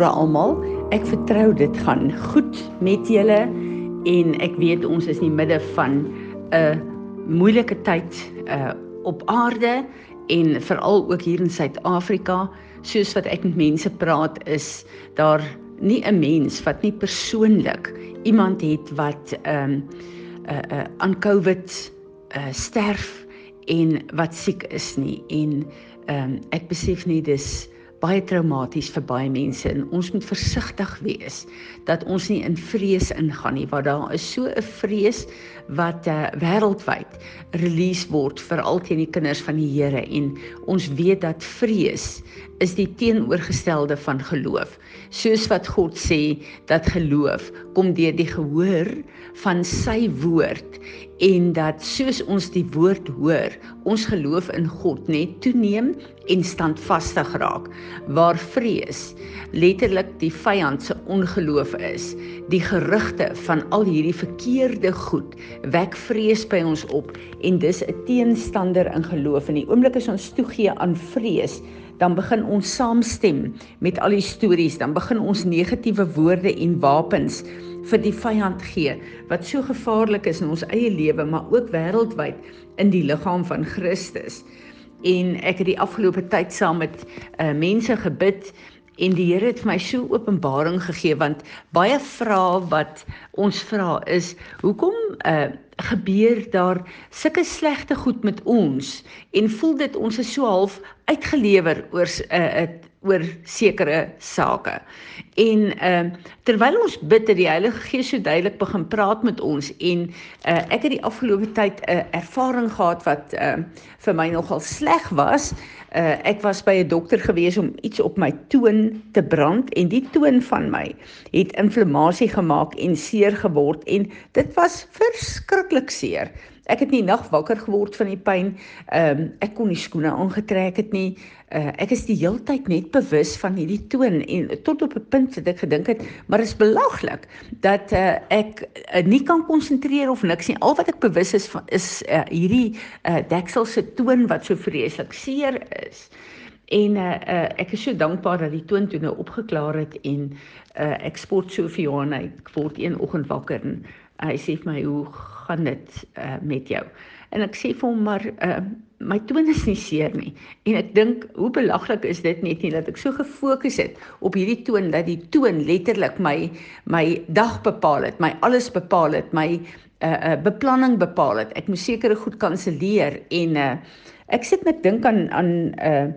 Goeiemôre almal. Ek vertrou dit gaan goed met julle en ek weet ons is in die midde van 'n moeilike tyd uh op aarde en veral ook hier in Suid-Afrika. Soos wat ek met mense praat is daar nie 'n mens wat nie persoonlik iemand het wat ehm um, uh uh aan COVID uh sterf en wat siek is nie en ehm um, ek besef nie dis baie traumaties vir baie mense. En ons moet versigtig wees dat ons nie in vrees ingaan nie want daar is so 'n vrees wat uh, wêreldwyd release word veral teen die kinders van die Here. En ons weet dat vrees is die teenoorgestelde van geloof. Soos wat God sê dat geloof kom deur die gehoor van sy woord en dat soos ons die woord hoor ons geloof in God net toeneem en standvastig raak waar vrees letterlik die vyand se ongeloof is die gerugte van al hierdie verkeerde goed wek vrees by ons op en dis 'n teenstander in geloof. En die oomblik as ons toegee aan vrees dan begin ons saamstem met al die stories dan begin ons negatiewe woorde en wapens vir die vyand gee wat so gevaarlik is in ons eie lewe maar ook wêreldwyd in die liggaam van Christus. En ek het die afgelope tyd saam met uh, mense gebid en die Here het vir my so openbaring gegee want baie vrae wat ons vra is hoekom uh, gebeur daar sulke slegte goed met ons? En voel dit ons is so half uitgelewer oor 'n uh, uh, oor sekere sake. En ehm uh, terwyl ons bid dat die Heilige Gees so duidelik begin praat met ons en uh, ek het die afgelope tyd 'n uh, ervaring gehad wat ehm uh, vir my nogal sleg was. Uh, ek was by 'n dokter gewees om iets op my toon te brand en die toon van my het inflammasie gemaak en seer geword en dit was verskriklik seer. Ek het nie nag wakker geword van die pyn. Ehm um, ek kon nie skoene aangetrek het nie. Uh, ek is die heeltyd net bewus van hierdie toon en tot op 'n punt het ek gedink het, maar is belaglik dat uh, ek uh, nie kan konsentreer of niks nie. Al wat ek bewus is van is uh, hierdie uh, deksel se toon wat so vreeslik seer is. En uh, uh, ek is so dankbaar dat die toon toe nou opgeklaar het en uh, ek sport so vir en ek word een oggend wakker en hy sê vir my hoe gaan dit uh, met jou? En ek sê vir hom maar uh, my toon is nie seer nie. En ek dink hoe belaglik is dit net nie dat ek so gefokus het op hierdie toon dat die toon letterlik my my dag bepaal het my alles bepaal het my uh, uh, beplanning bepaal het. Ek moet sekere goed kanselleer en uh, ek sit net dink aan aan uh,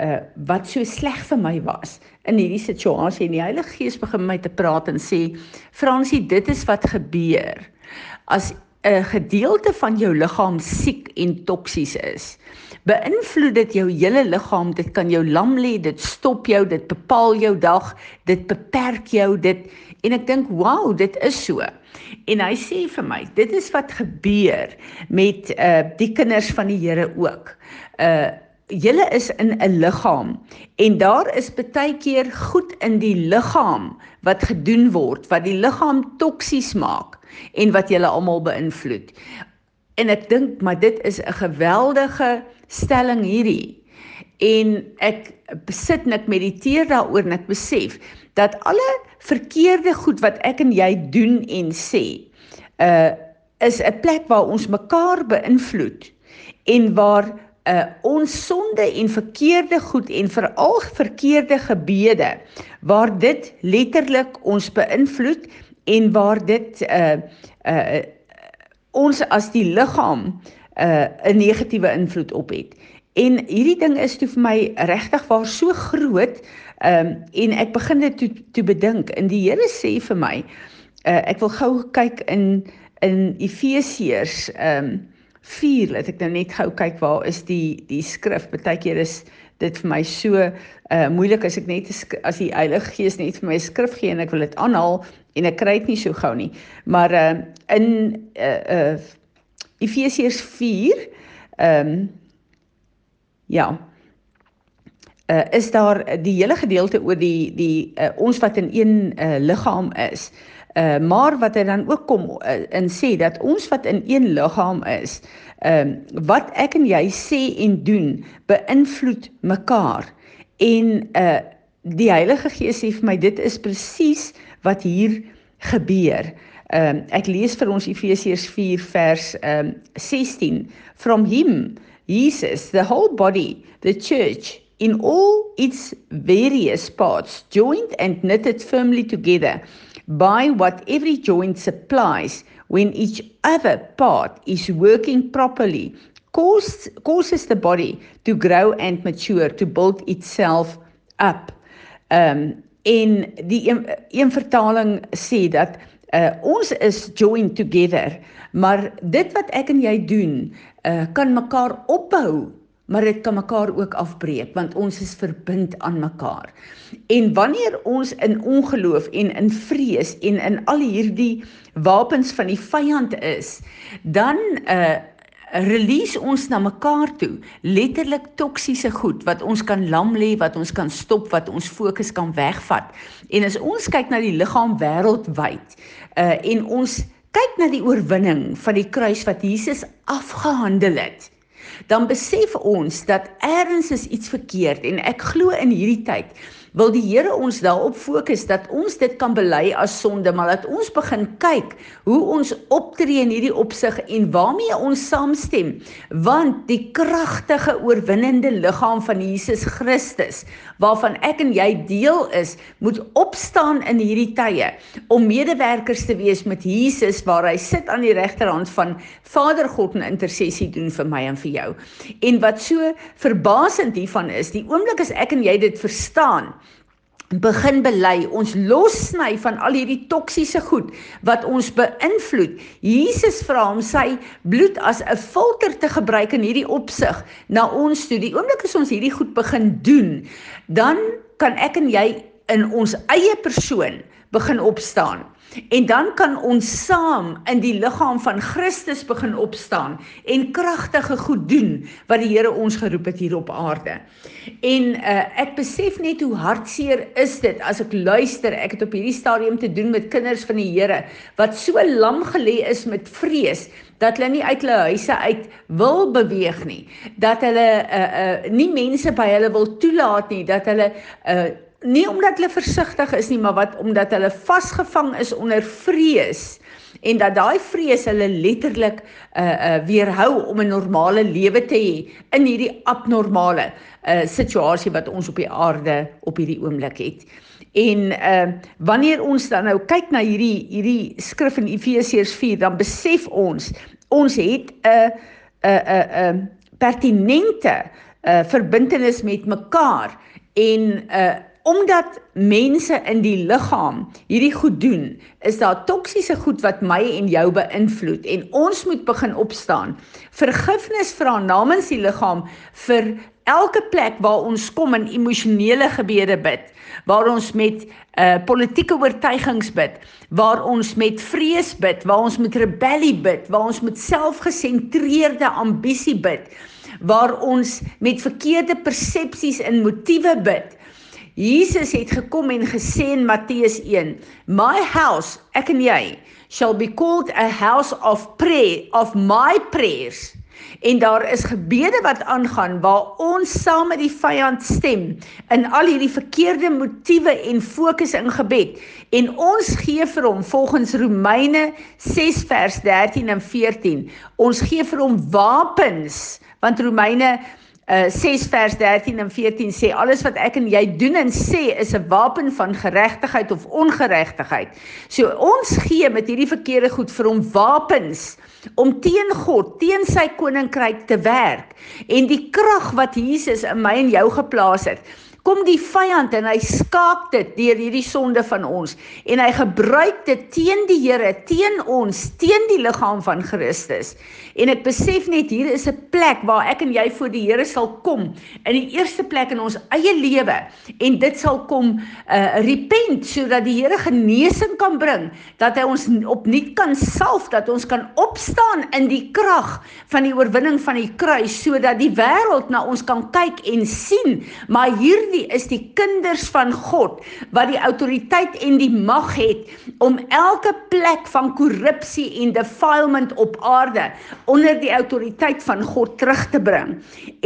uh wat so sleg vir my was in hierdie situasie en die Heilige Gees begin my te praat en sê Fransie dit is wat gebeur. As 'n gedeelte van jou liggaam siek en toksies is beïnvloed dit jou hele liggaam. Dit kan jou lam lê dit stop jou dit bepaal jou dag dit beperk jou dit en ek dink wow dit is so. En hy sê vir my dit is wat gebeur met uh die kinders van die Here ook. Uh julle is in 'n liggaam en daar is baie keer goed in die liggaam wat gedoen word wat die liggaam toksies maak en wat julle almal beïnvloed. En ek dink maar dit is 'n geweldige stelling hierdie. En ek besit net mediteer daaroor en ek besef dat alle verkeerde goed wat ek en jy doen en sê, uh is 'n plek waar ons mekaar beïnvloed en waar uh ons sonde en verkeerde goed en veral verkeerde gebede waar dit letterlik ons beïnvloed en waar dit uh uh ons as die liggaam uh 'n negatiewe invloed op het. En hierdie ding is toe vir my regtig waar so groot um en ek begin dit toe toe bedink en die Here sê vir my uh ek wil gou kyk in in Efesiërs um 4 laat ek nou net gou kyk waar is die die skrif. Partykeer is dit vir my so uh moeilik as ek net as die Heilige Gees net vir my skrif gee en ek wil dit aanhaal en ek kry dit nie so gou nie. Maar uh in uh uh Efesiërs 4 ehm um, ja uh is daar die hele gedeelte oor die die uh, ons wat in een uh, liggaam is Uh, maar wat hy dan ook kom uh, en sê dat ons wat in een liggaam is, ehm uh, wat ek en jy sê en doen beïnvloed mekaar. En uh die Heilige Gees sê vir my dit is presies wat hier gebeur. Ehm um, ek lees vir ons Efesiërs 4 vers ehm um, 16 from him Jesus the whole body the church in all its various parts joined and knitted firmly together by what every joint supplies when each other part is working properly causes causes the body to grow and mature to build itself up. Um en die een, een vertaling sê dat uh ons is joined together, maar dit wat ek en jy doen, uh kan mekaar opbou maar dit kan mekaar ook afbreek want ons is verbind aan mekaar. En wanneer ons in ongeloof en in vrees en in al hierdie wapens van die vyand is, dan uh release ons na mekaar toe letterlik toksiese goed wat ons kan lam lê, wat ons kan stop, wat ons fokus kan wegvat. En as ons kyk na die liggaam wêreldwyd, uh en ons kyk na die oorwinning van die kruis wat Jesus afgehandel het, dan besef ons dat ergens is iets verkeerd en ek glo in hierdie tyd wil die Here ons daarop fokus dat ons dit kan bely as sonde, maar dat ons begin kyk hoe ons optree in hierdie opsig en waarmee ons saamstem, want die kragtige oorwinnende liggaam van Jesus Christus, waarvan ek en jy deel is, moet opstaan in hierdie tye om medewerkers te wees met Jesus waar hy sit aan die regterhand van Vader God en intersessie doen vir my en vir jou. En wat so verbasend hiervan is, die oomblik as ek en jy dit verstaan, begin bely ons lossny van al hierdie toksiese goed wat ons beïnvloed. Jesus vra hom sy bloed as 'n filter te gebruik in hierdie opsig na ons toe. Die oomblik as ons hierdie goed begin doen, dan kan ek en jy in ons eie persoon begin opstaan. En dan kan ons saam in die liggaam van Christus begin opstaan en kragtige goed doen wat die Here ons geroep het hier op aarde. En uh, ek besef net hoe hartseer is dit as ek luister. Ek het op hierdie stadium te doen met kinders van die Here wat so lam gelê is met vrees dat hulle nie uit hulle huise uit wil beweeg nie. Dat hulle uh, uh, nie mense by hulle wil toelaat nie, dat hulle uh, nie omdat hulle versigtig is nie, maar wat omdat hulle vasgevang is onder vrees en dat daai vrees hulle letterlik uh uh weerhou om 'n normale lewe te hê in hierdie abnormale uh situasie wat ons op die aarde op hierdie oomblik het. En uh wanneer ons dan nou kyk na hierdie hierdie skrif in Efesiërs 4, dan besef ons ons het 'n 'n 'n 'n pertinente uh verbintenis met mekaar en uh omdat mense in die liggaam hierdie goed doen, is daar toksiese goed wat my en jou beïnvloed. En ons moet begin opstaan. Vergifnis vra namens die liggaam vir elke plek waar ons kom in emosionele gebede bid, waar ons met uh politieke oortuigings bid, waar ons met vrees bid, waar ons met rebellie bid, waar ons met selfgesentreerde ambisie bid, waar ons met verkeerde persepsies en motiewe bid Jesus het gekom en gesê in Matteus 1, "My house, ek en jy, shall be called a house of prayer of my prayers." En daar is gebede wat aangaan waar ons saam met die vyand stem in al hierdie verkeerde motiewe en fokus in gebed en ons gee vir hom volgens Romeine 6 vers 13 en 14 ons gee vir hom wapens want Romeine uh 6 vers 13 en 14 sê alles wat ek en jy doen en sê is 'n wapen van geregtigheid of ongeregtigheid. So ons gee met hierdie verkeerde goed vir hom wapens om teen God, teen sy koninkryk te werk en die krag wat Jesus in my en jou geplaas het kom die vyand en hy skaak dit deur hierdie sonde van ons en hy gebruik dit teen die Here, teen ons, teen die liggaam van Christus. En ek besef net hier is 'n plek waar ek en jy voor die Here sal kom in die eerste plek in ons eie lewe en dit sal kom uh repent sodat die Here genesing kan bring, dat hy ons opnuut kan salf, dat ons kan opstaan in die krag van die oorwinning van die kruis sodat die wêreld na ons kan kyk en sien, maar hier hierdie is die kinders van God wat die autoriteit en die mag het om elke plek van korrupsie en defilement op aarde onder die autoriteit van God terug te bring.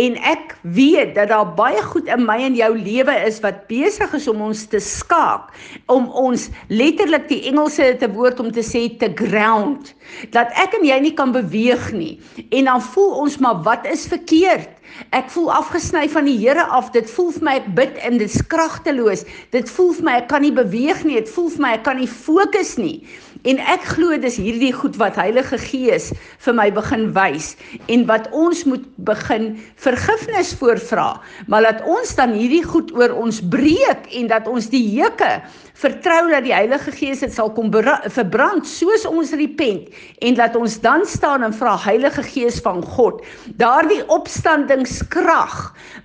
En ek weet dat daar baie goed in my en jou lewe is wat besig is om ons te skaak, om ons letterlik die Engelse te woord om te sê te ground, dat ek en jy nie kan beweeg nie. En dan voel ons maar wat is verkeerd? Ek voel afgesny van die Here af. Dit voel vir my ek bid en dit is kragteloos. Dit voel vir my ek kan nie beweeg nie. Dit voel vir my ek kan nie fokus nie. En ek glo dis hierdie goed wat Heilige Gees vir my begin wys en wat ons moet begin vergifnis voorvra. Maar laat ons dan hierdie goed oor ons breek en dat ons die heuke vertrou dat die Heilige Gees dit sal kom verbrand soos ons repent en laat ons dan staan en vra Heilige Gees van God daardie opstandingskrag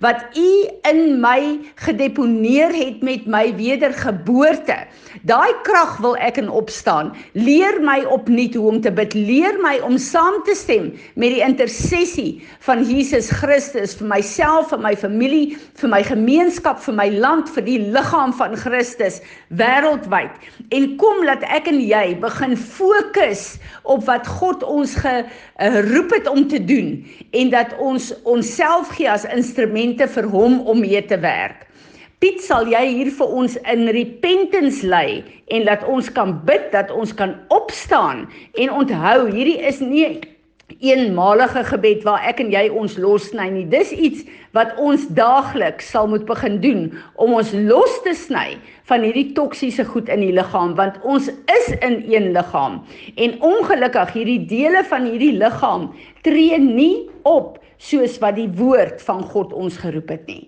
wat u in my gedeponeer het met my wedergeboorte daai krag wil ek in opstaan. Leer my opnuut hoe om te bid. Leer my om saam te stem met die intersessie van Jesus Christus vir myself vir my familie vir my gemeenskap vir my land vir die liggaam van Christus wêreldwyd en kom laat ek en jy begin fokus op wat God ons geroep het om te doen en dat ons onsself gee as instrumente vir hom om mee te werk. Piet sal jy hier vir ons in repentance lei en laat ons kan bid dat ons kan opstaan en onthou hierdie is nie eenmalige gebed waar ek en jy ons lossny nie. Dis iets wat ons daagliks sal moet begin doen om ons los te sny van hierdie toksiese goed in die liggaam want ons is in een liggaam. En ongelukkig hierdie dele van hierdie liggaam tree nie op soos wat die woord van God ons geroep het nie.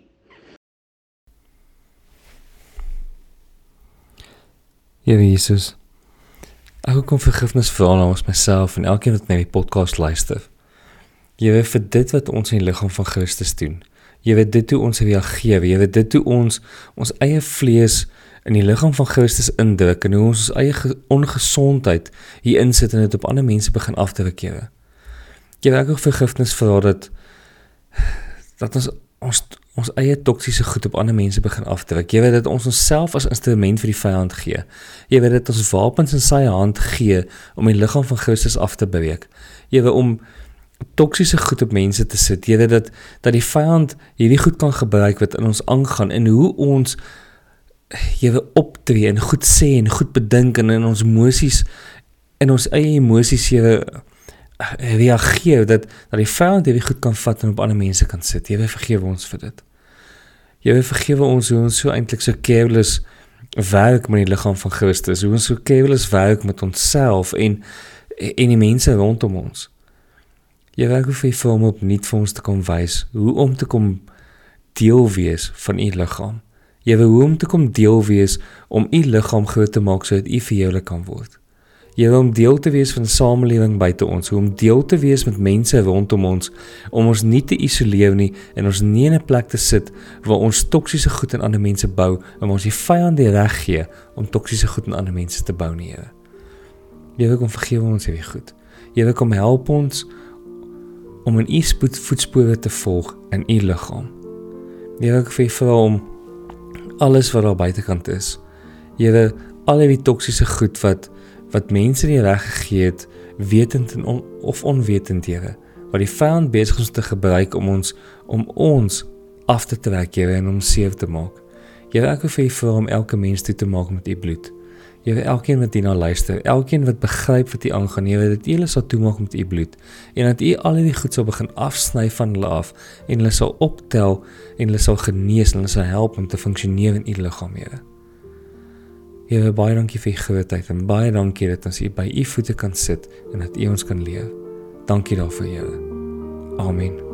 Here Jesus Ek wil kom vergifnis vra namens myself en elkeen wat na die podcast luister. Jy weet vir dit wat ons in die liggaam van Christus doen. Jy weet dit hoe ons reageer, jy weet dit hoe ons ons eie vlees in die liggaam van Christus indruk en hoe ons ons eie ongesondheid hier insit en dit op ander mense begin afdruk, Here. Jy ek ook vergifnis vra dat dat ons ons ons eie toksiese goed op ander mense begin afdruk. Jy weet dat ons onsself as instrument vir die vyand gee. Jy weet dat ons wapens in sy hand gee om die liggaam van Christus af te breek. Jy weet om toksiese goed op mense te sit. Jy weet dat dat die vyand hierdie goed kan gebruik wat in ons aangaan en hoe ons jy weet optree en goed sê en goed bedink en in ons emosies en ons eie emosies jy weet reageer dat dat die vyand hierdie goed kan vat en op ander mense kan sit. Jy vergewe ons vir dit. Jy vergewe ons hoe ons so eintlik so careless werk met die liggaam van Christus. Hoe ons so careless werk met onsself en en die mense rondom ons. Jy werk hoe vir hom op nie vir ons te kom wys hoe om te kom deel wees van u liggaam. Jy wil hoe om te kom deel wees om u liggaam groot te maak sodat u verheerlik kan word. Jy wil om deel te wees van samelewing buite ons, om deel te wees met mense rondom ons, om ons nie te isoleer nie en ons nie in 'n plek te sit waar ons toksiese goed in ander mense bou en ons die vyand die reg gee om toksiese goed in ander mense te bou nie, Here. Wil kom vergewe ons hierdie goed. Wil kom help ons om in u voetspore te volg in u liggaam. Jy wil vir vra om alles wat daar buitekant is. Wil al die toksiese goed wat wat mense nie reg gegee het wetend en on, of onwetend Here wat die vyand besig is om te gebruik om ons om ons af te trek Here en om seer te maak. Here ek wil vir u vra om elke mens toe te maak met u bloed. Here elkeen wat hierna luister, elkeen wat begryp wat u aangaan, Here dat u hulle sal toemaak met u bloed en dat u al die goed sal begin afsny van hulle af en hulle sal optel en hulle sal genees en hulle sal help om te funksioneer in u liggaam Here. Here baie dankie vir u grootheid en baie dankie dat ons hier by u voete kan sit en dat u ons kan leer. Dankie daarvoor, Here. Amen.